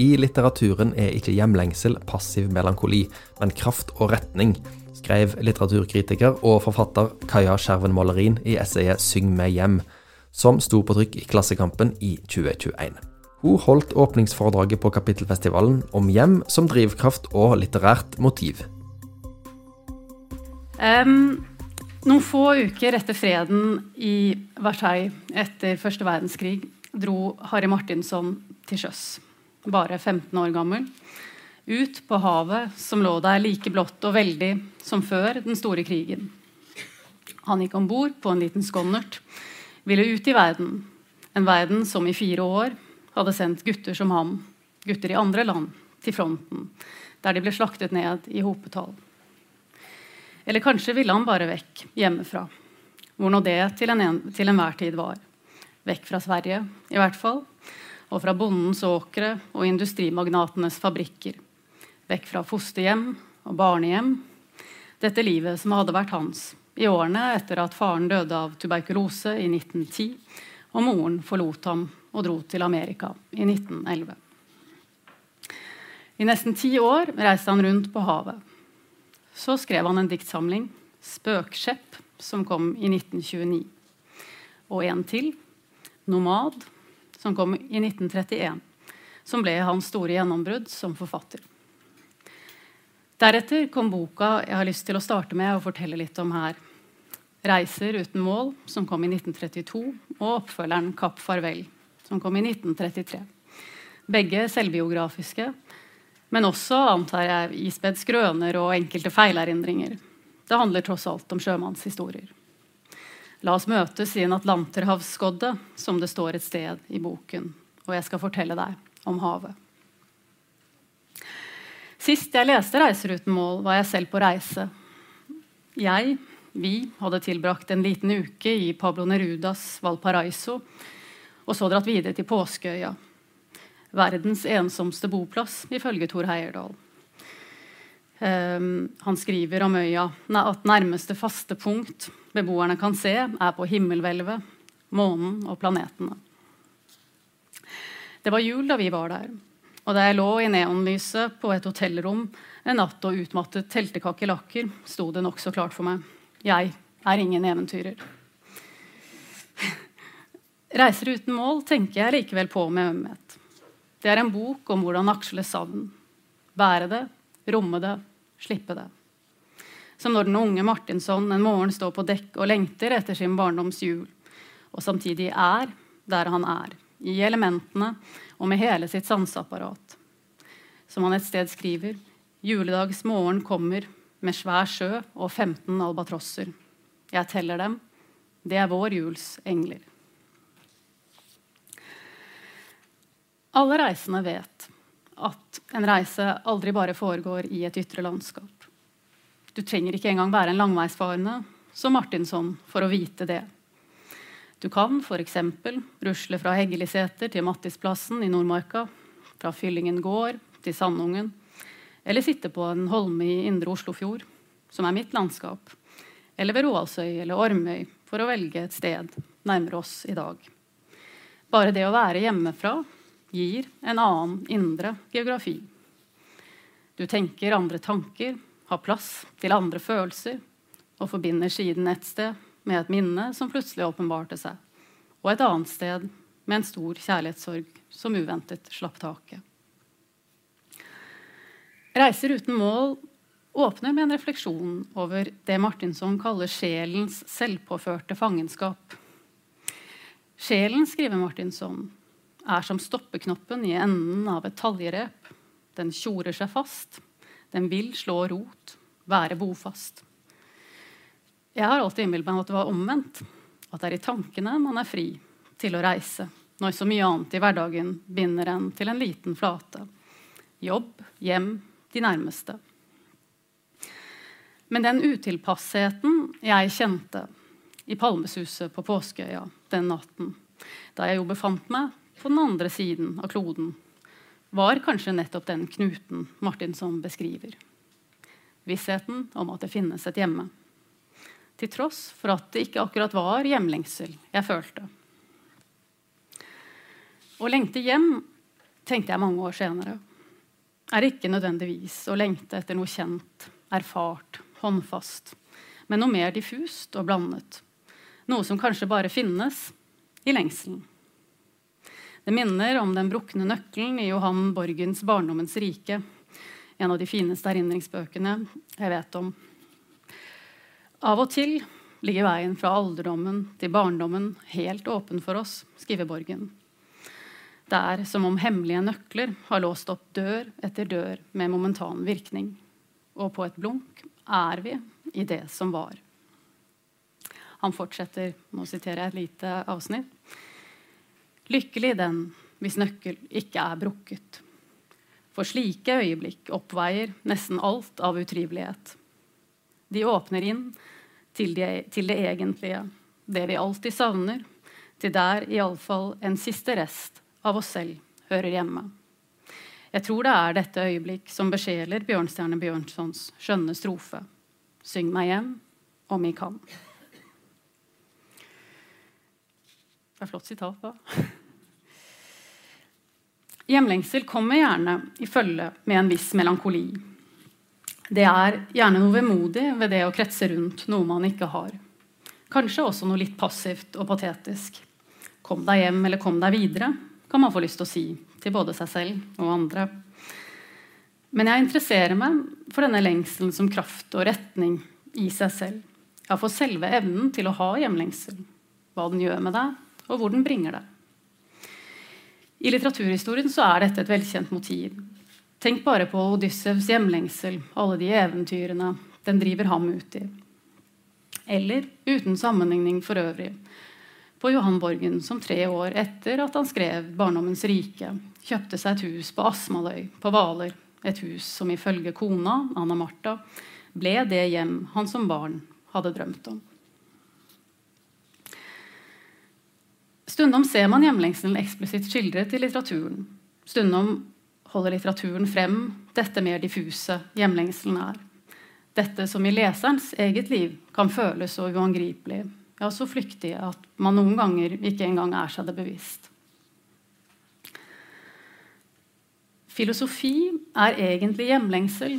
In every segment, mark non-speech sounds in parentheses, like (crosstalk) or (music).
I litteraturen er ikke hjemlengsel passiv melankoli, men kraft og retning, skrev litteraturkritiker og forfatter Kaja Skjerven Målerin i essayet Syng med hjem, som sto på trykk i Klassekampen i 2021. Hun holdt åpningsforedraget på Kapittelfestivalen om hjem som drivkraft og litterært motiv. Um, noen få uker etter freden i Versailles etter første verdenskrig dro Harry Martinsson til sjøs, bare 15 år gammel, ut på havet som lå der like blått og veldig som før den store krigen. Han gikk om bord på en liten skonnert, ville ut i verden, en verden som i fire år hadde sendt gutter som ham, gutter i andre land, til fronten, der de ble slaktet ned i hopetall. Eller kanskje ville han bare vekk hjemmefra, hvor nå det til, en, til tid var. Vekk fra Sverige, i hvert fall, og fra bondens åkre og industrimagnatenes fabrikker. Vekk fra fosterhjem og barnehjem. Dette livet som hadde vært hans i årene etter at faren døde av tuberkulose i 1910, og moren forlot ham og dro til Amerika i 1911. I nesten ti år reiste han rundt på havet så skrev han en diktsamling, 'Spøkskjepp', som kom i 1929. Og en til, 'Nomad', som kom i 1931. Som ble hans store gjennombrudd som forfatter. Deretter kom boka jeg har lyst til å starte med å fortelle litt om her. 'Reiser uten mål', som kom i 1932, og oppfølgeren 'Kapp farvel', som kom i 1933. Begge selvbiografiske, men også antar jeg ispedd skrøner og enkelte feilerindringer. Det handler tross alt om sjømannshistorier. La oss møtes i en atlanterhavsskodde, som det står et sted i boken. Og jeg skal fortelle deg om havet. Sist jeg leste 'Reiser uten mål', var jeg selv på reise. Jeg, vi, hadde tilbrakt en liten uke i Pablo Nerudas Valparaiso og så dratt videre til Påskeøya verdens ensomste boplass, ifølge Thor Heyerdahl. Um, han skriver om øya at nærmeste faste punkt beboerne kan se, er på himmelhvelvet, månen og planetene. Det var jul da vi var der, og da jeg lå i neonlyset på et hotellrom en natt og utmattet teltekakerlakker, sto det nokså klart for meg. Jeg er ingen eventyrer. Reiser uten mål tenker jeg likevel på med ømhet. Det er en bok om hvordan aksle savn. Bære det, romme det, slippe det. Som når den unge Martinsson en morgen står på dekk og lengter etter sin barndoms jul, og samtidig er der han er, i elementene og med hele sitt sanseapparat. Som han et sted skriver juledags morgen kommer med svær sjø og 15 albatrosser. Jeg teller dem. Det er vår juls engler. Alle reisende vet at en reise aldri bare foregår i et ytre landskap. Du trenger ikke engang være en langveisfarende som Martinsson for å vite det. Du kan f.eks. rusle fra Heggeliseter til Mattisplassen i Nordmarka, fra Fyllingen gård til Sandungen, eller sitte på en holme i indre Oslofjord, som er mitt landskap, eller ved Roaldsøy eller Ormøy, for å velge et sted nærmere oss i dag. Bare det å være hjemmefra gir en annen indre geografi. Du tenker andre tanker, har plass til andre følelser og forbinder siden et sted med et minne som plutselig åpenbarte seg, og et annet sted med en stor kjærlighetssorg som uventet slapp taket. Reiser uten mål åpner med en refleksjon over det Martinsson kaller sjelens selvpåførte fangenskap. Sjelen, skriver Martinsson, er som stoppeknoppen i enden av et taljerep. Den tjorer seg fast. Den vil slå rot, være bofast. Jeg har alltid innbilt meg at det var omvendt. At det er i tankene man er fri til å reise, når så mye annet i hverdagen binder en til en liten flate. Jobb, hjem, de nærmeste. Men den utilpassheten jeg kjente i palmesuset på påskeøya den natten, da jeg jo befant meg på den andre siden av kloden, var kanskje nettopp den knuten Martinsson beskriver. Vissheten om at det finnes et hjemme. Til tross for at det ikke akkurat var hjemlengsel jeg følte. Å lengte hjem tenkte jeg mange år senere, er ikke nødvendigvis å lengte etter noe kjent, erfart, håndfast, men noe mer diffust og blandet. Noe som kanskje bare finnes i lengselen. Det minner om den brukne nøkkelen i Johan Borgens 'Barndommens rike', en av de fineste erindringsbøkene jeg vet om. Av og til ligger veien fra alderdommen til barndommen helt åpen for oss, skriver Borgen. Det er som om hemmelige nøkler har låst opp dør etter dør med momentan virkning. Og på et blunk er vi i det som var. Han fortsetter, nå siterer jeg et lite avsnitt. Lykkelig den hvis nøkkel ikke er brukket. For slike øyeblikk oppveier nesten alt av utrivelighet. De åpner inn til det, til det egentlige, det vi alltid savner, til der iallfall en siste rest av oss selv hører hjemme. Jeg tror det er dette øyeblikk som besjeler Bjørnstjerne Bjørnsons skjønne strofe. Syng meg hjem om I kan. Det er flott sitat, da. Hjemlengsel kommer gjerne i følge med en viss melankoli. Det er gjerne noe vemodig ved det å kretse rundt noe man ikke har. Kanskje også noe litt passivt og patetisk. Kom deg hjem eller kom deg videre, kan man få lyst til å si til både seg selv og andre. Men jeg interesserer meg for denne lengselen som kraft og retning i seg selv. Ja, for selve evnen til å ha hjemlengsel. Hva den gjør med deg, og hvor den bringer deg. I litteraturhistorien så er dette et velkjent motiv. Tenk bare på Odyssevs hjemlengsel, alle de eventyrene den driver ham ut i. Eller, uten sammenligning for øvrig, på Johan Borgen, som tre år etter at han skrev 'Barndommens rike', kjøpte seg et hus på Asmaløy på Hvaler. Et hus som ifølge kona, Anna Martha, ble det hjem han som barn hadde drømt om. Stundom ser man hjemlengselen eksplisitt skildret i litteraturen. Stundom holder litteraturen frem dette mer diffuse hjemlengselen er. Dette som i leserens eget liv kan føles så uangripelig, ja, så flyktig at man noen ganger ikke engang er seg det bevisst. Filosofi er egentlig hjemlengsel,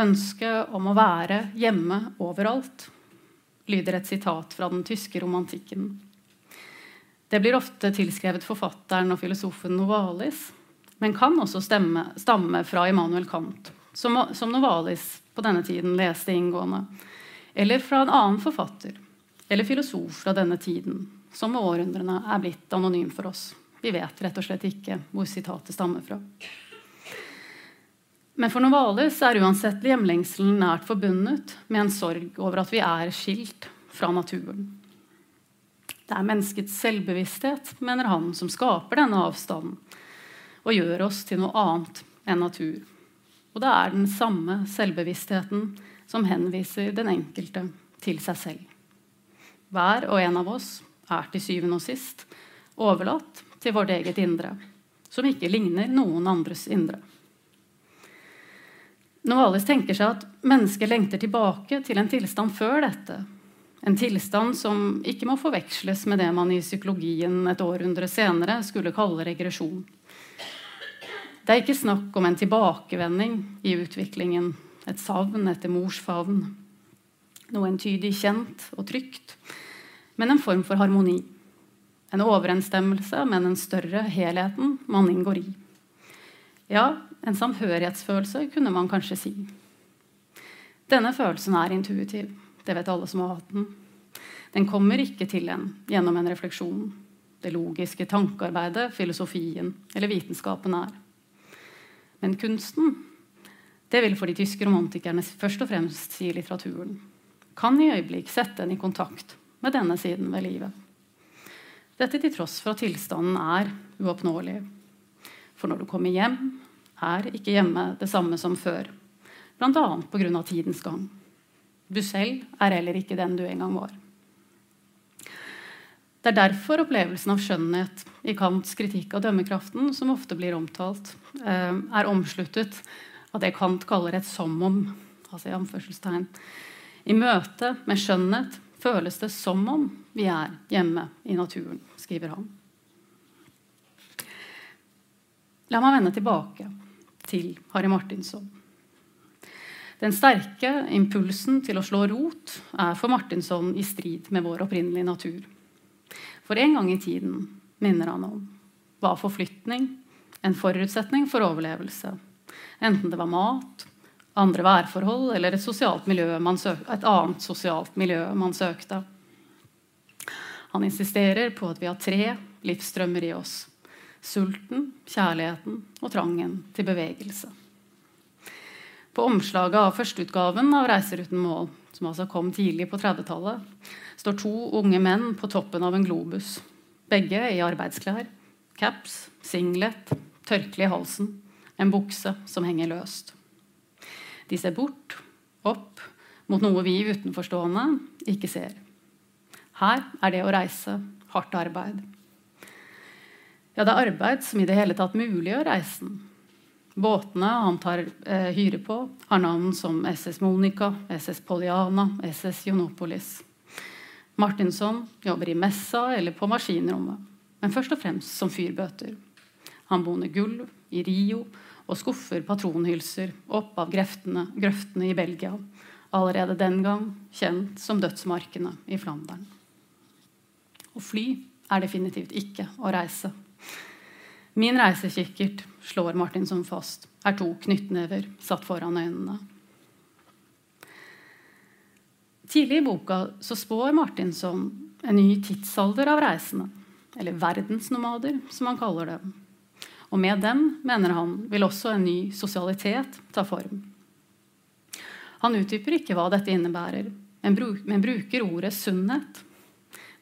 ønsket om å være hjemme overalt, lyder et sitat fra den tyske romantikken. Det blir ofte tilskrevet forfatteren og filosofen Novalis, men kan også stemme, stamme fra Immanuel Kant, som, som, Novalis på denne tiden leste inngående, eller fra en annen forfatter eller filosof fra denne tiden, som med århundrene er blitt anonym for oss. Vi vet rett og slett ikke hvor sitatet stammer fra. Men for Novalis er uansett hjemlengselen nært forbundet med en sorg over at vi er skilt fra naturen. Det er menneskets selvbevissthet, mener han, som skaper denne avstanden og gjør oss til noe annet enn natur. Og det er den samme selvbevisstheten som henviser den enkelte til seg selv. Hver og en av oss er til syvende og sist overlatt til vårt eget indre, som ikke ligner noen andres indre. Novalis tenker seg at mennesket lengter tilbake til en tilstand før dette, en tilstand som ikke må forveksles med det man i psykologien et århundre senere skulle kalle regresjon. Det er ikke snakk om en tilbakevending i utviklingen, et savn etter mors favn. Noe entydig kjent og trygt, men en form for harmoni. En overensstemmelse med den større helheten man inngår i. Ja, en samhørighetsfølelse, kunne man kanskje si. Denne følelsen er intuitiv. Det vet alle som har hatt den. Den kommer ikke til en gjennom en refleksjon. Det logiske tankearbeidet, filosofien eller vitenskapen er. Men kunsten, det vil for de tyske romantikerne først og fremst si litteraturen, kan i øyeblikk sette en i kontakt med denne siden ved livet. Dette til tross for at tilstanden er uoppnåelig. For når du kommer hjem, er ikke hjemme det samme som før. Bl.a. pga. tidens gang. Du selv er heller ikke den du en gang var. Det er derfor opplevelsen av skjønnhet i Kants kritikk av dømmekraften, som ofte blir omtalt, eh, er omsluttet av det Kant kaller et 'som om'. altså i anførselstegn. I møte med skjønnhet føles det som om vi er hjemme i naturen, skriver han. La meg vende tilbake til Harry Martinsson. Den sterke impulsen til å slå rot er for Martinsson i strid med vår opprinnelige natur. For en gang i tiden, minner han om, var forflytning en forutsetning for overlevelse. Enten det var mat, andre værforhold eller et, et annet sosialt miljø man søkte. Han insisterer på at vi har tre livsstrømmer i oss. Sulten, kjærligheten og trangen til bevegelse. På omslaget av førsteutgaven av 'Reiser uten mål', som altså kom tidlig på 30-tallet, står to unge menn på toppen av en globus. Begge i arbeidsklær. Caps, singlet, tørkle i halsen, en bukse som henger løst. De ser bort, opp, mot noe vi utenforstående ikke ser. Her er det å reise hardt arbeid. Ja, det er arbeid som i det hele tatt muliggjør reisen. Båtene han tar eh, hyre på, har navn som SS Monica, SS Poliana, SS Jonopolis. Martinsson jobber i messa eller på maskinrommet, men først og fremst som fyrbøter. Han boner gulv i Rio og skuffer patronhylser opp av grøftene, grøftene i Belgia, allerede den gang kjent som dødsmarkene i Flandern. Å fly er definitivt ikke å reise. Min reisekikkert, slår Martinsson fast, er to knyttnever satt foran øynene. Tidlig i boka så spår Martinsson en ny tidsalder av reisende. Eller verdensnomader, som han kaller det. Og med dem, mener han, vil også en ny sosialitet ta form. Han utdyper ikke hva dette innebærer, men bruker ordet sunnhet.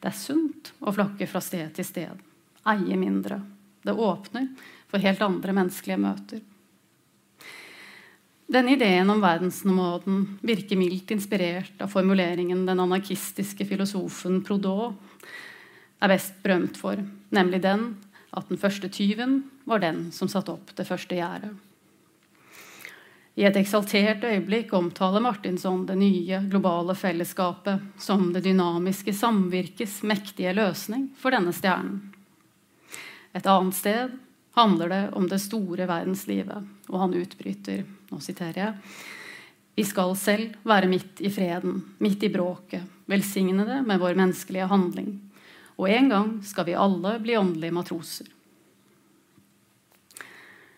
Det er sunt å flakke fra sted til sted, eie mindre, det åpner for helt andre menneskelige møter. Denne ideen om verdensnomaden virker mildt inspirert av formuleringen den anarkistiske filosofen Proudhon er best berømt for, nemlig den at den første tyven var den som satte opp det første gjerdet. I et eksaltert øyeblikk omtaler Martinsson det nye globale fellesskapet som det dynamiske samvirkes mektige løsning for denne stjernen. Et annet sted handler det om det store verdenslivet, og han utbryter, nå siterer jeg, vi skal selv være midt i freden, midt i bråket, velsignede med vår menneskelige handling. Og en gang skal vi alle bli åndelige matroser.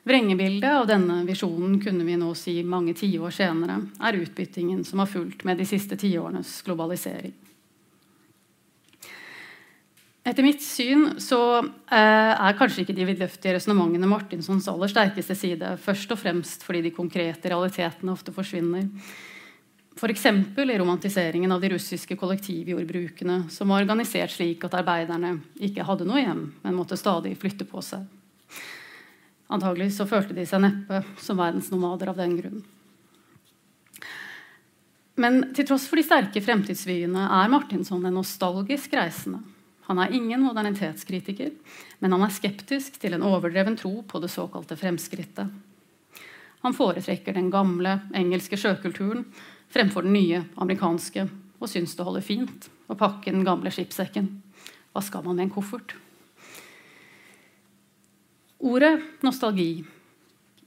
Vrengebildet av denne visjonen kunne vi nå si mange tiår senere er utbyttingen som har fulgt med de siste tiårenes globalisering. Etter mitt syn så eh, er kanskje ikke de vidløftige resonnementene Martinssons aller sterkeste side, først og fremst fordi de konkrete realitetene ofte forsvinner. F.eks. i romantiseringen av de russiske kollektivjordbrukene, som var organisert slik at arbeiderne ikke hadde noe hjem, men måtte stadig flytte på seg. Antagelig så følte de seg neppe som verdensnomader av den grunn. Men til tross for de sterke fremtidsvyene er Martinsson en nostalgisk reisende. Han er ingen modernitetskritiker, men han er skeptisk til en overdreven tro på det såkalte fremskrittet. Han foretrekker den gamle engelske sjøkulturen fremfor den nye amerikanske, og syns det holder fint å pakke den gamle skipssekken. Hva skal man med en koffert? Ordet nostalgi,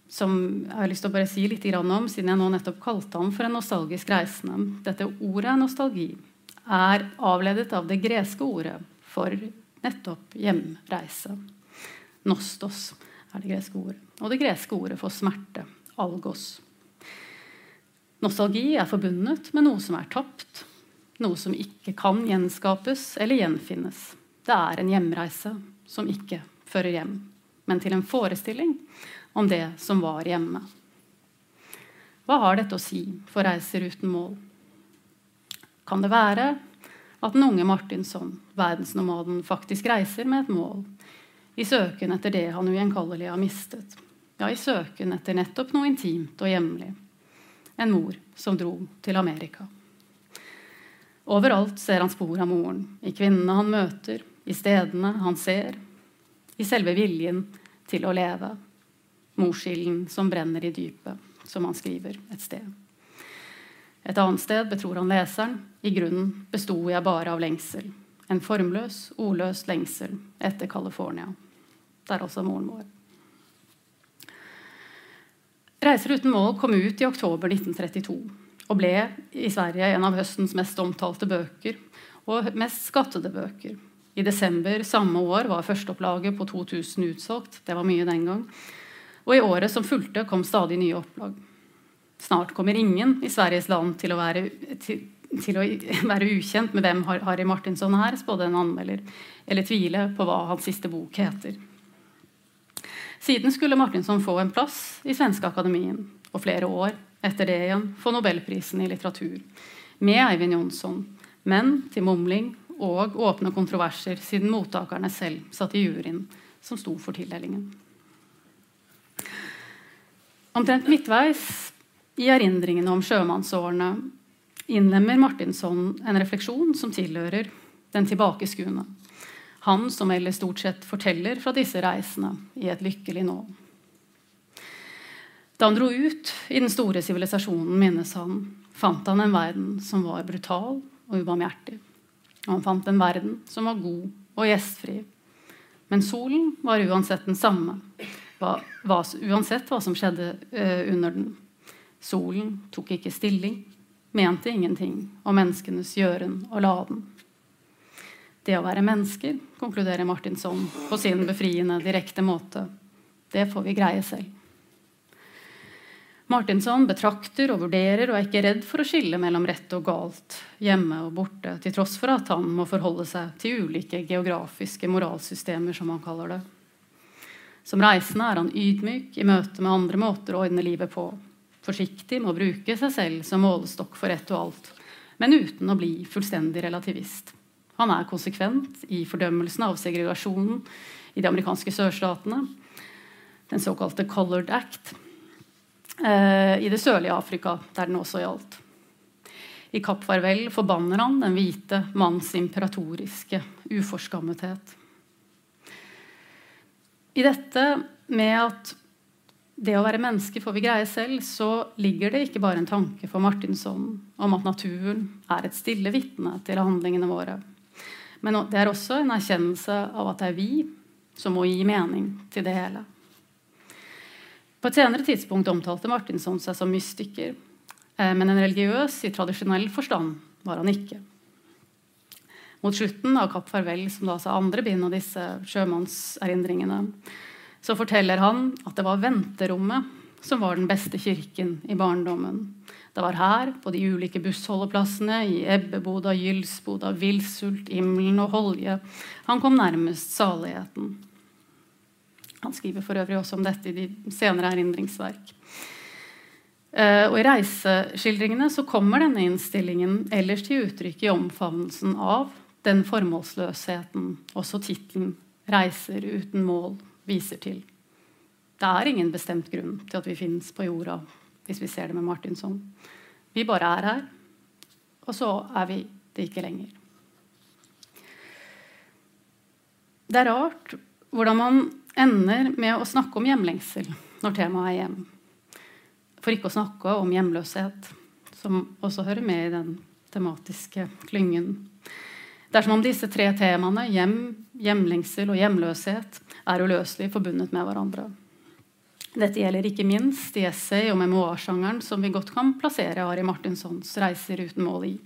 som jeg har lyst til å bare si litt om, siden jeg nå nettopp kalte ham for en nostalgisk reisende Dette ordet nostalgi er avledet av det greske ordet for nettopp hjemreise. Nostos er det greske ordet. Og det greske ordet for smerte. Algos. Nostalgi er forbundet med noe som er tapt, noe som ikke kan gjenskapes eller gjenfinnes. Det er en hjemreise som ikke fører hjem, men til en forestilling om det som var hjemme. Hva har dette å si for reiser uten mål? Kan det være at den unge Martinsson, verdensnomaden, faktisk reiser med et mål, i søken etter det han ugjenkallelig har mistet. Ja, i søken etter nettopp noe intimt og hjemlig. En mor som dro til Amerika. Overalt ser han spor av moren. I kvinnene han møter, i stedene han ser. I selve viljen til å leve. Morsilden som brenner i dypet, som han skriver et sted. Et annet sted betror han leseren i grunnen besto jeg bare av lengsel. En formløs, ordløs lengsel etter California. Der også moren vår. 'Reiser uten mål' kom ut i oktober 1932 og ble i Sverige en av høstens mest omtalte bøker og mest skattede bøker. I desember samme år var førsteopplaget på 2000 utsolgt. Det var mye den gang. Og i året som fulgte, kom stadig nye opplag. Snart kommer ingen i Sveriges land til å være, til, til å (laughs) være ukjent med hvem Harry Martinsson er, spådde en anmelder, eller tvile på hva hans siste bok heter. Siden skulle Martinsson få en plass i Svenske Akademien, og flere år etter det igjen få Nobelprisen i litteratur, med Eivind Jonsson, men til mumling og åpne kontroverser, siden mottakerne selv satt i juryen som sto for tildelingen. Omtrent midtveis i erindringene om sjømannsårene innlemmer Martinsson en refleksjon som tilhører den tilbakeskuende. Han som ellers stort sett forteller fra disse reisene i et lykkelig nå. Da han dro ut i den store sivilisasjonen, minnes han, fant han en verden som var brutal og ubarmhjertig. Og han fant en verden som var god og gjestfri. Men solen var uansett den samme, hva, hva, uansett hva som skjedde uh, under den. Solen tok ikke stilling, mente ingenting om menneskenes gjøren og laden. Det å være mennesker, konkluderer Martinsson på sin befriende, direkte måte, det får vi greie selv. Martinsson betrakter og vurderer og er ikke redd for å skille mellom rett og galt, hjemme og borte, til tross for at han må forholde seg til ulike geografiske moralsystemer, som han kaller det. Som reisende er han ydmyk i møte med andre måter å ordne livet på, forsiktig med å bruke seg selv som målestokk for ett og alt, men uten å bli fullstendig relativist. Han er konsekvent i fordømmelsen av segregasjonen i de amerikanske sørstatene, den såkalte Colored Act, Eh, i det sørlige Afrika, der den også gjaldt. I Kapp Farvel forbanner han den hvite manns imperatoriske uforskammethet. I dette med at det å være menneske får vi greie selv, så ligger det ikke bare en tanke for Martinsson om at naturen er et stille vitne til handlingene våre. Men det er også en erkjennelse av at det er vi som må gi mening til det hele. På et senere tidspunkt omtalte Martinsson seg som mystiker, eh, men en religiøs i tradisjonell forstand var han ikke. Mot slutten av Kapp Farvel, som da sa andre bind av disse sjømannserindringene, så forteller han at det var venterommet som var den beste kirken i barndommen. Det var her, på de ulike bussholdeplassene i Ebbeboda, Gylsboda, Vilsult, Imlen og Holje, han kom nærmest saligheten. Han skriver for øvrig også om dette i de senere erindringsverk. Uh, og I reiseskildringene så kommer denne innstillingen ellers til uttrykk i omfavnelsen av den formålsløsheten også tittelen 'Reiser uten mål' viser til. Det er ingen bestemt grunn til at vi finnes på jorda, hvis vi ser det med Martinsson. Vi bare er her, og så er vi det ikke lenger. Det er rart hvordan man ender med å snakke om hjemlengsel når temaet er hjem. For ikke å snakke om hjemløshet, som også hører med i den tematiske klyngen. Det er som om disse tre temaene, hjem, hjemlengsel og hjemløshet, er uløselig forbundet med hverandre. Dette gjelder ikke minst i essay- og memoarsjangeren som vi godt kan plassere Ari Martinssons 'Reiser uten mål' i.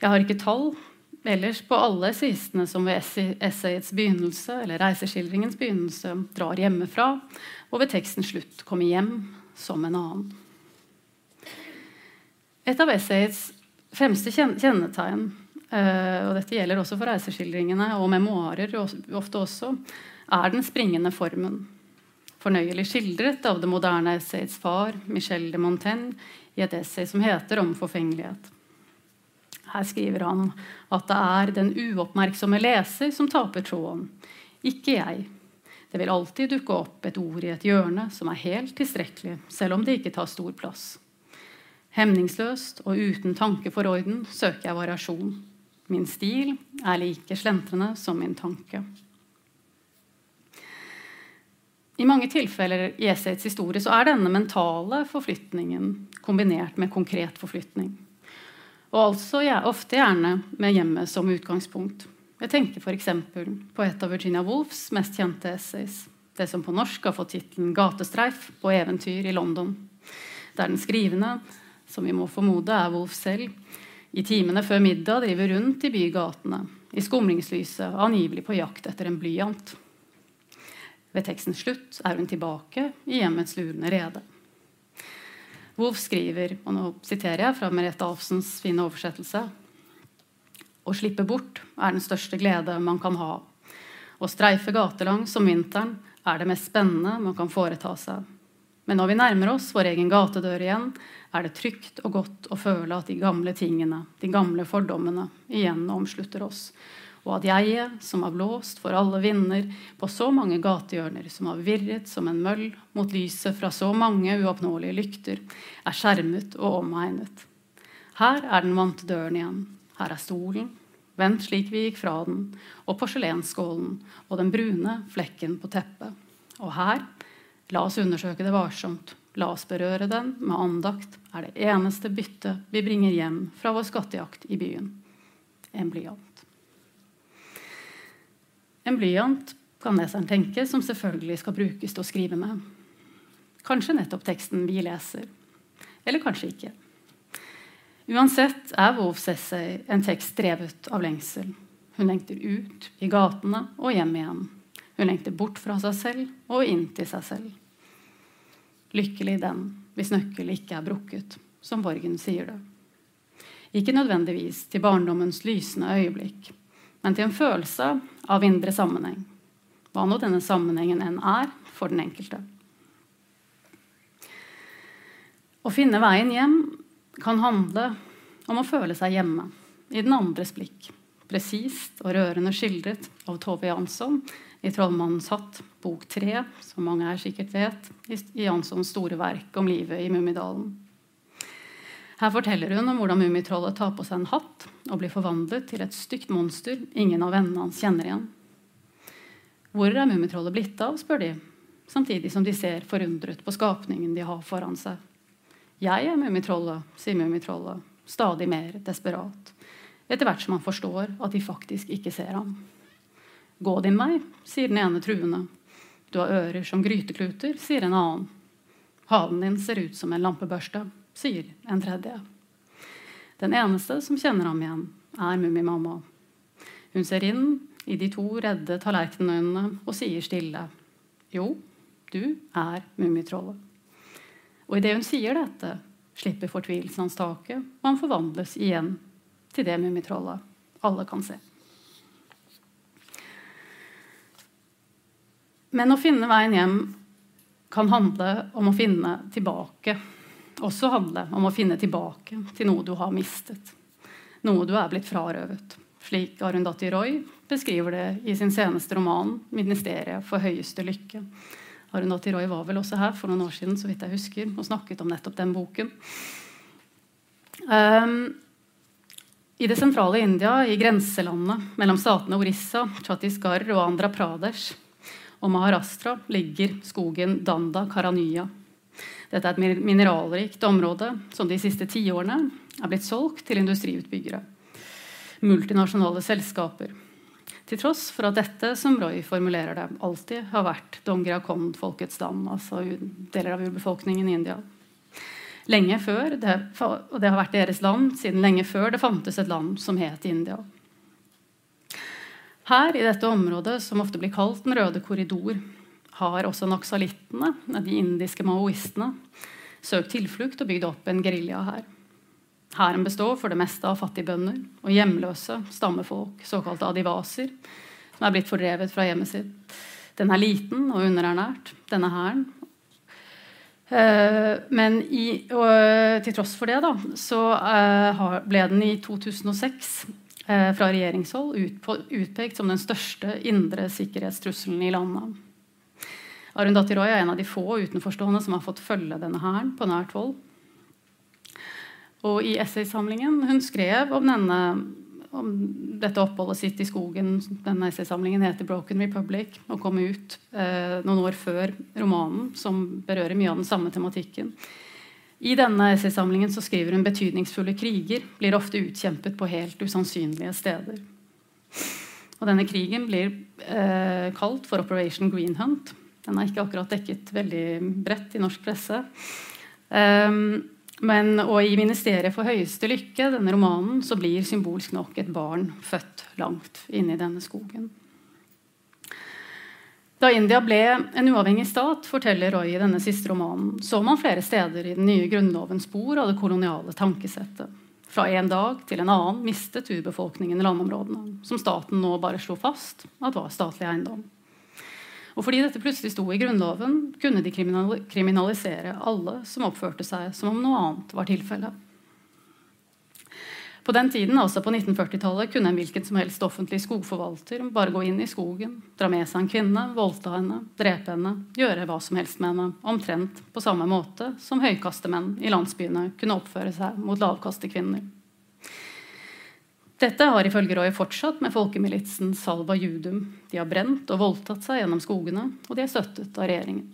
Jeg har ikke tall ellers på alle essayistene som ved essayets begynnelse eller reiseskildringens begynnelse drar hjemmefra, og ved tekstens slutt kommer hjem som en annen. Et av essayets fremste kjennetegn, og dette gjelder også for reiseskildringene og memoarer, ofte også, er den springende formen. Fornøyelig skildret av det moderne essayets far, Michel de Montaigne, i et essay som heter 'Om forfengelighet'. Her skriver han at det er den uoppmerksomme leser som taper tråden, ikke jeg. Det vil alltid dukke opp et ord i et hjørne som er helt tilstrekkelig, selv om det ikke tar stor plass. Hemningsløst og uten tanke for orden søker jeg variasjon. Min stil er like slentrende som min tanke. I mange tilfeller i essayets historie så er denne mentale forflytningen kombinert med konkret forflytning. Og altså ja, ofte gjerne med hjemmet som utgangspunkt. Jeg tenker f.eks. på et av Virginia Woolfs mest kjente essays, det som på norsk har fått tittelen 'Gatestreif på eventyr i London', der den skrivende, som vi må formode er Woolf selv, i timene før middag driver rundt i bygatene, i skumringslyset, angivelig på jakt etter en blyant. Ved tekstens slutt er hun tilbake i hjemmets lurende rede. Wolf skriver, og nå siterer jeg fra Merete Alfsens fine oversettelse Å slippe bort er den største glede man kan ha. Å streife gatelangs om vinteren er det mest spennende man kan foreta seg. Men når vi nærmer oss vår egen gatedør igjen, er det trygt og godt å føle at de gamle tingene, de gamle fordommene, igjen omslutter oss. Og at jeget, som har blåst for alle vinder på så mange gatehjørner, som har virret som en møll mot lyset fra så mange uoppnåelige lykter, er skjermet og omegnet. Her er den vante døren igjen. Her er stolen, vendt slik vi gikk fra den, og porselensskålen og den brune flekken på teppet. Og her La oss undersøke det varsomt. La oss berøre den med andakt, er det eneste byttet vi bringer hjem fra vår skattejakt i byen. En blyant. En blyant kan leseren tenke som selvfølgelig skal brukes til å skrive med. Kanskje nettopp teksten vi leser. Eller kanskje ikke. Uansett er Wolfs essay en tekst drevet av lengsel. Hun lengter ut i gatene og hjem igjen. Hun lengter bort fra seg selv og inn til seg selv. Lykkelig den hvis nøkkel ikke er brukket, som Borgen sier det. Ikke nødvendigvis til barndommens lysende øyeblikk, men til en følelse av indre sammenheng. Hva nå denne sammenhengen enn er for den enkelte. Å finne veien hjem kan handle om å føle seg hjemme i den andres blikk. Presist og rørende skildret av Tove Jansson i 'Trollmannens hatt', bok tre, som mange her sikkert vet, i Janssons store verk om livet i Mummidalen. Her forteller hun om hvordan Mummitrollet tar på seg en hatt og blir forvandlet til et stygt monster ingen av vennene hans kjenner igjen. Hvor er Mummitrollet blitt av, spør de, samtidig som de ser forundret på skapningen de har foran seg. Jeg er Mummitrollet, sier Mummitrollet, stadig mer desperat, etter hvert som han forstår at de faktisk ikke ser ham. Gå din vei, sier den ene truende. Du har ører som grytekluter, sier en annen. Halen din ser ut som en lampebørste, sier en tredje. Den eneste som kjenner ham igjen, er Mummimamma. Hun ser inn i de to redde tallerkenøynene og sier stille Jo, du er Mummitrollet. Og idet hun sier dette, slipper fortvilelsen hans taket, og han forvandles igjen til det Mummitrollet alle kan se. Men å finne veien hjem kan handle om å finne tilbake. Også handle om å finne tilbake til noe du har mistet. Noe du er blitt frarøvet. Slik Arundhati Roy beskriver det i sin seneste roman 'Ministeriet for høyeste lykke'. Arundhati Roy var vel også her for noen år siden så vidt jeg husker, og snakket om nettopp den boken. Um, I det sentrale India, i grenselandet mellom statene Orissa, Chhattisgarh og Andhra Pradesh, og Maharashtra ligger skogen Danda Karanya. Dette er et mineralrikt område som de siste tiårene er blitt solgt til industriutbyggere. Multinasjonale selskaper. Til tross for at dette, som Roy formulerer det, alltid har vært Dongra Kond-folkets land, altså deler av urbefolkningen i India. Lenge før, det, og det har vært deres land siden lenge før det fantes et land som het India. Her i dette området, som ofte blir kalt Den røde korridor, har også naksalittene, de indiske maoistene, søkt tilflukt og bygd opp en gerilja her. Hæren består for det meste av fattigbønder og hjemløse stammefolk, såkalte adivaser, som er blitt fordrevet fra hjemmet sitt. Den er liten og underernært, denne hæren. Eh, men i, og, til tross for det da, så eh, ble den i 2006 Eh, fra regjeringshold utpekt som den største indre sikkerhetstrusselen i landet. Arundhati Roy er en av de få utenforstående som har fått følge denne hæren på nært hold. Og i essaysamlingen hun skrev om, denne, om dette oppholdet sitt i skogen Denne essaysamlingen heter 'Broken Republic' og kom ut eh, noen år før romanen, som berører mye av den samme tematikken. I denne essaysamlingen så skriver hun betydningsfulle kriger blir ofte utkjempet på helt usannsynlige steder. Og denne krigen blir eh, kalt for Operation Green Hunt, Den er ikke akkurat dekket veldig bredt i norsk presse. Um, men, og i 'Ministeriet for høyeste lykke', denne romanen, så blir symbolsk nok et barn født langt inne i denne skogen. Da India ble en uavhengig stat, forteller Roy i denne siste romanen, så man flere steder i den nye grunnloven spor av det koloniale tankesettet. Fra en dag til en annen mistet urbefolkningen landområdene, som staten nå bare slo fast at var statlig eiendom. Og fordi dette plutselig sto i Grunnloven, kunne de kriminalisere alle som oppførte seg som om noe annet var tilfellet. På den tiden, altså på 1940-tallet, kunne en hvilken som helst offentlig skogforvalter bare gå inn i skogen, dra med seg en kvinne, voldta henne, drepe henne, gjøre hva som helst med henne, omtrent på samme måte som høykastemenn i landsbyene kunne oppføre seg mot lavkastekvinner. Dette har ifølge Roy fortsatt med folkemilitsen Salva Judum. De har brent og voldtatt seg gjennom skogene, og de er støttet av regjeringen.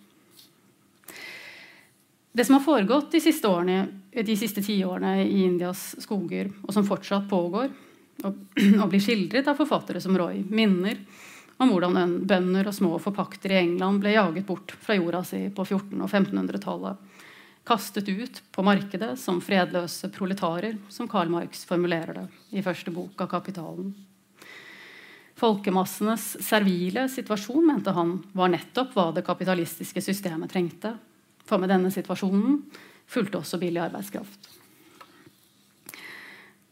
Det som har foregått de siste, årene, de siste tiårene i Indias skoger, og som fortsatt pågår, og, og blir skildret av forfattere som Roy, minner om hvordan bønder og små forpakter i England ble jaget bort fra jorda si på 1400- og 1500-tallet. Kastet ut på markedet som fredløse proletarer, som Karl Marx formulerer det i første bok av Kapitalen. Folkemassenes servile situasjon, mente han, var nettopp hva det kapitalistiske systemet trengte for med denne situasjonen fulgte også billig arbeidskraft.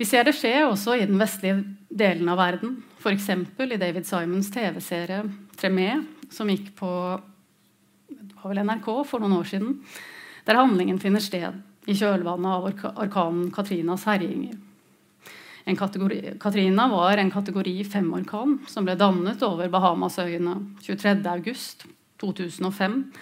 Vi ser det skje også i den vestlige delen av verden. F.eks. i David Simons TV-serie 'Tremé', som gikk på NRK for noen år siden. Der handlingen finner sted i kjølvannet av orkanen Katrinas herjinger. Katrina var en kategori 5-orkan som ble dannet over Bahamasøyene 23.8.2005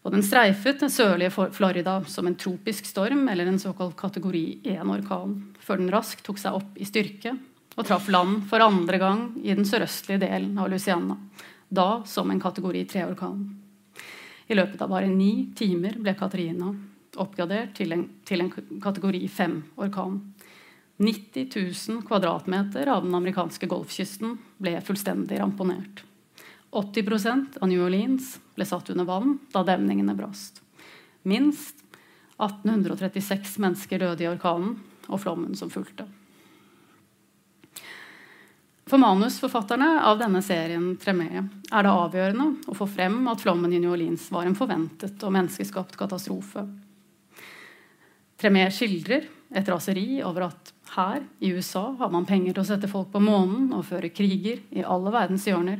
og den streifet den sørlige Florida som en tropisk storm eller en såkalt kategori 1-orkan, før den raskt tok seg opp i styrke og traff land for andre gang i den sørøstlige delen av Luciana, da som en kategori 3-orkan. I løpet av bare ni timer ble Katrina oppgradert til en, til en kategori 5-orkan. 90 000 kvadratmeter av den amerikanske golfkysten ble fullstendig ramponert. 80% av New Orleans ble satt under vann da demningene brast. Minst 1836 mennesker døde i orkanen og flommen som fulgte. For manusforfatterne av denne serien Tremé er det avgjørende å få frem at flommen i New Orleans var en forventet og menneskeskapt katastrofe. Tremé skildrer et raseri over at her i USA har man penger til å sette folk på månen og føre kriger i alle verdens hjørner.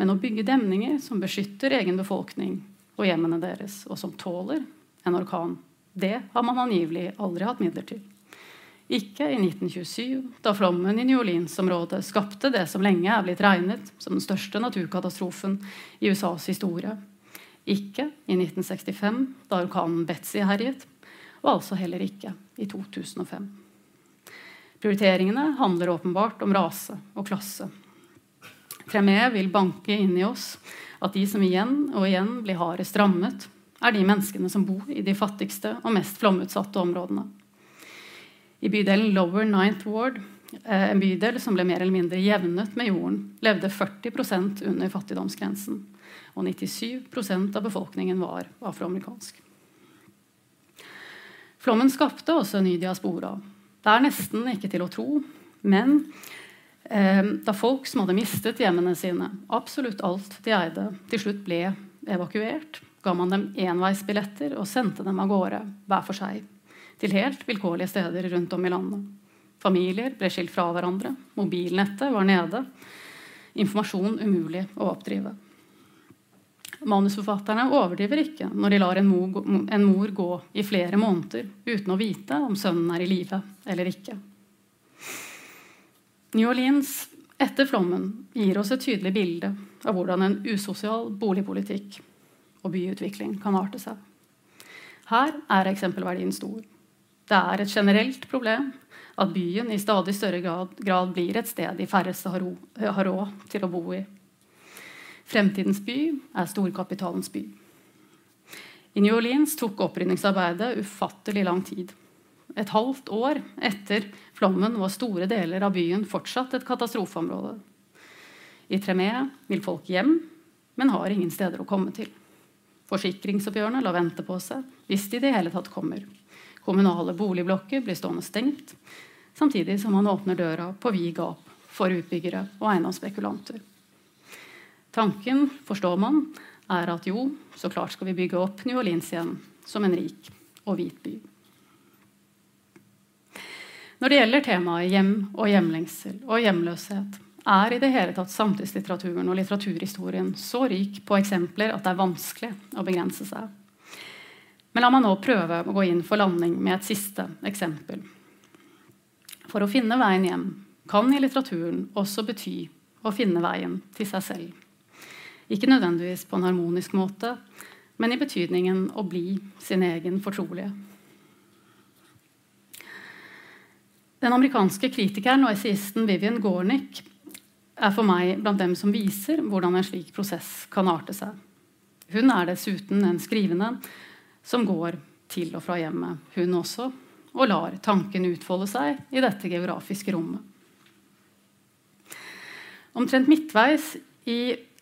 Men å bygge demninger som beskytter egen befolkning og hjemmene deres, og som tåler en orkan, det har man angivelig aldri hatt midler til. Ikke i 1927, da flommen i New Orleans-området skapte det som lenge er blitt regnet som den største naturkatastrofen i USAs historie. Ikke i 1965, da orkanen Betzy herjet, og altså heller ikke i 2005. Prioriteringene handler åpenbart om rase og klasse Tremé vil banke inn i oss at de som igjen og igjen blir hardest rammet, er de menneskene som bor i de fattigste og mest flomutsatte områdene. I bydelen Lower Ninth Ward, eh, en bydel som ble mer eller mindre jevnet med jorden, levde 40% under fattigdomsgrensen. Og 97% av befolkningen var afroamerikansk. Flommen skapte også en ny diaspora. Det er nesten ikke til å tro, men da folk som hadde mistet hjemmene sine, absolutt alt de eide, til slutt ble evakuert, ga man dem enveisbilletter og sendte dem av gårde hver for seg til helt vilkårlige steder rundt om i landet. Familier ble skilt fra hverandre, mobilnettet var nede, informasjon umulig å oppdrive. Manusforfatterne overdriver ikke når de lar en mor, en mor gå i flere måneder uten å vite om sønnen er i live eller ikke. New Orleans etter flommen gir oss et tydelig bilde av hvordan en usosial boligpolitikk og byutvikling kan arte seg. Her er eksempelverdien stor. Det er et generelt problem at byen i stadig større grad, blir et sted de færreste har råd til å bo i. Fremtidens by er storkapitalens by. I New Orleans tok opprydningsarbeidet ufattelig lang tid. Et halvt år etter flommen var store deler av byen fortsatt et katastrofeområde. I Tremé vil folk hjem, men har ingen steder å komme til. Forsikringsoppgjørene lar vente på seg, hvis de i det hele tatt kommer. Kommunale boligblokker blir stående stengt, samtidig som man åpner døra på vid gap for utbyggere og eiendomsspekulanter. Tanken, forstår man, er at jo, så klart skal vi bygge opp New Orleans igjen som en rik og hvit by. Når det gjelder temaet hjem og hjemlengsel og hjemløshet, er i det hele tatt samtidslitteraturen og litteraturhistorien så rik på eksempler at det er vanskelig å begrense seg. Men la meg nå prøve å gå inn for landing med et siste eksempel. For å finne veien hjem kan i litteraturen også bety å finne veien til seg selv. Ikke nødvendigvis på en harmonisk måte, men i betydningen å bli sin egen fortrolige. Den amerikanske kritikeren og essayisten Vivian Gornick er for meg blant dem som viser hvordan en slik prosess kan arte seg. Hun er dessuten en skrivende som går til og fra hjemmet, hun også, og lar tanken utfolde seg i dette geografiske rommet. Omtrent midtveis i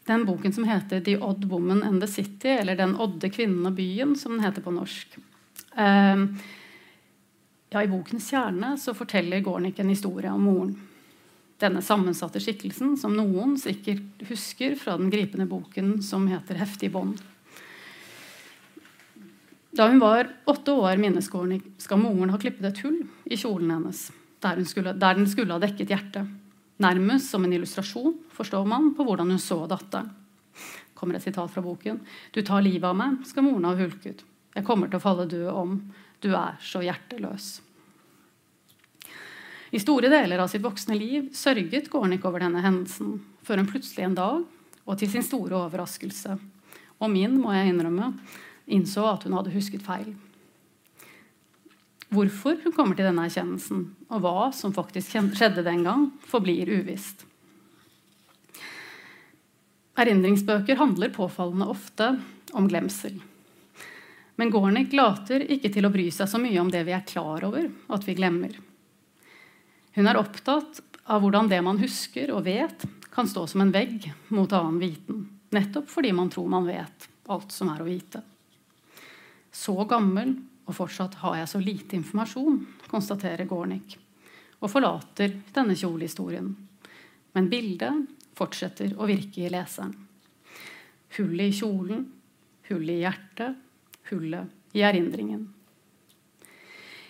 den boken som heter 'The Odd Woman and the City', eller 'Den odde kvinnen og byen', som den heter på norsk. Eh, ja, I bokens kjerne så forteller Gornick en historie om moren denne sammensatte skikkelsen, som noen sikkert husker fra den gripende boken som heter 'Heftig bånd'. Da hun var åtte år, minnes Gornik, skal moren ha klippet et hull i kjolen hennes, der, skulle, der den skulle ha dekket hjertet. Nærmest som en illustrasjon, forstår man, på hvordan hun så datteren. kommer et sitat fra boken. Du tar livet av meg, skal moren ha hulket. Jeg kommer til å falle død om. Du er så hjerteløs. I store deler av sitt voksne liv sørget Gornick over denne hendelsen, før hun plutselig en dag, og til sin store overraskelse, og min, må jeg innrømme, innså at hun hadde husket feil. Hvorfor hun kommer til denne erkjennelsen, og hva som faktisk skjedde den gang, forblir uvisst. Erindringsbøker handler påfallende ofte om glemsel. Men Gornick later ikke til å bry seg så mye om det vi er klar over at vi glemmer. Hun er opptatt av hvordan det man husker og vet, kan stå som en vegg mot annen viten. Nettopp fordi man tror man vet alt som er å vite. Så gammel, og fortsatt har jeg så lite informasjon, konstaterer Gornick, og forlater denne kjolehistorien. Men bildet fortsetter å virke i leseren. Hullet i kjolen, hullet i hjertet, hullet i erindringen.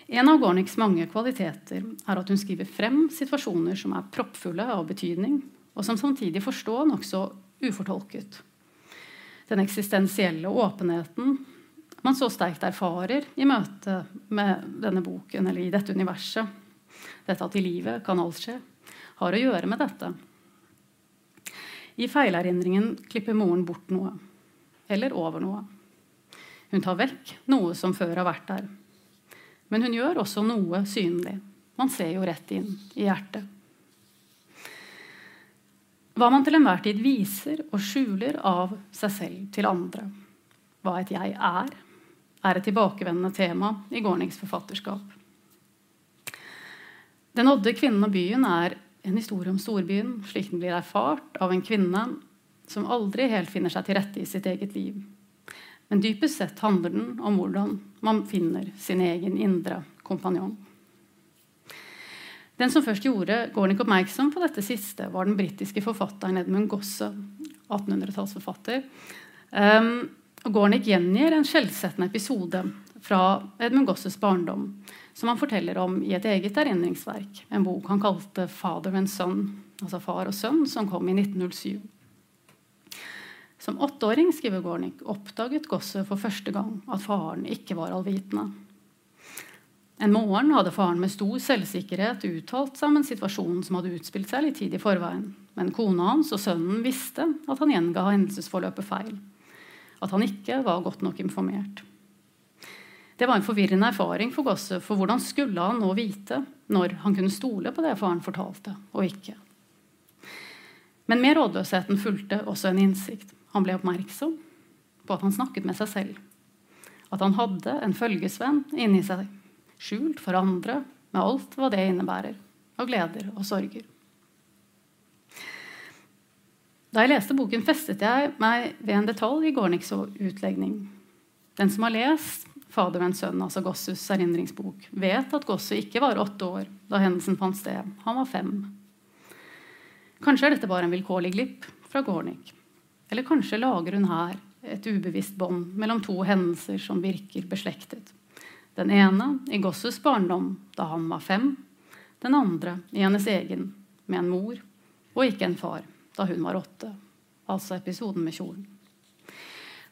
En av Gorniks mange kvaliteter er at hun skriver frem situasjoner som er proppfulle av betydning, og som samtidig forstår nokså ufortolket. Den eksistensielle åpenheten man så sterkt erfarer i møte med denne boken eller i dette universet, dette at i livet kan alt skje, har å gjøre med dette. I feilerindringen klipper moren bort noe, eller over noe. Hun tar vekk noe som før har vært der. Men hun gjør også noe synlig. Man ser jo rett inn i hjertet. Hva man til enhver tid viser og skjuler av seg selv til andre, hva et jeg er, er et tilbakevendende tema i Gorniks forfatterskap. Den odde kvinnen og byen er en historie om storbyen, slik den blir erfart av en kvinne som aldri helt finner seg til rette i sitt eget liv. Men dypest sett handler den om hvordan man finner sin egen indre kompanjong. Den som først gjorde Gornick oppmerksom på dette siste, var den britiske forfatteren Edmund Gosse, 1800-tallsforfatter. Um, Gornick gjengir en skjellsettende episode fra Edmund Gosses barndom, som han forteller om i et eget erindringsverk, en bok han kalte 'Father and Son', altså far og sønn, som kom i 1907. Som åtteåring skriver Gornik, oppdaget Gosse for første gang at faren ikke var allvitende. En morgen hadde faren med stor selvsikkerhet uttalt seg om en situasjon som hadde utspilt seg litt tid i forveien. Men kona hans og sønnen visste at han gjenga hendelsesforløpet feil. At han ikke var godt nok informert. Det var en forvirrende erfaring for Gosse, for hvordan skulle han nå vite når han kunne stole på det faren fortalte, og ikke? Men med rådløsheten fulgte også en innsikt. Han ble oppmerksom på at han snakket med seg selv. At han hadde en følgesvenn inni seg, skjult for andre, med alt hva det innebærer av gleder og sorger. Da jeg leste boken, festet jeg meg ved en detalj i Gorniks utlegning. Den som har lest 'Fader og en sønn', altså Gossus erindringsbok, vet at Gossu ikke var åtte år da hendelsen fant sted. Han var fem. Kanskje er dette bare en vilkårlig glipp fra Gornik. Eller kanskje lager hun her et ubevisst bånd mellom to hendelser som virker beslektet. Den ene i Gosses barndom, da han var fem. Den andre i hennes egen, med en mor og ikke en far, da hun var åtte. Altså episoden med kjolen.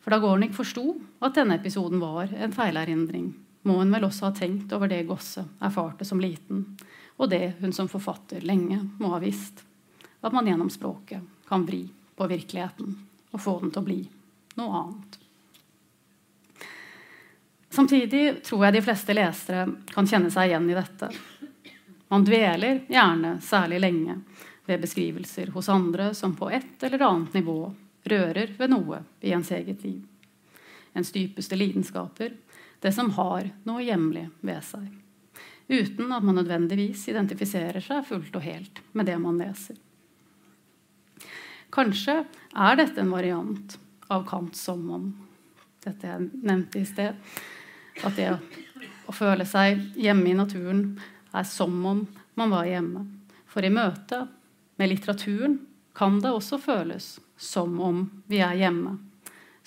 For da Gornik forsto at denne episoden var en feilerindring, må hun vel også ha tenkt over det Gosse erfarte som liten, og det hun som forfatter lenge må ha visst. At man gjennom språket kan vri på virkeligheten og få den til å bli noe annet. Samtidig tror jeg de fleste lesere kan kjenne seg igjen i dette. Man dveler gjerne særlig lenge ved beskrivelser hos andre som på et eller annet nivå rører ved noe i ens eget liv. Ens dypeste lidenskaper, det som har noe hjemlig ved seg. Uten at man nødvendigvis identifiserer seg fullt og helt med det man leser. Kanskje er dette en variant av Kant som om dette jeg nevnte i sted. At det å føle seg hjemme i naturen er som om man var hjemme. For i møte med litteraturen kan det også føles som om vi er hjemme.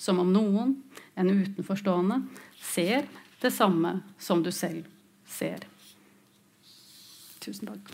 Som om noen, en utenforstående, ser det samme som du selv ser. Tusen takk.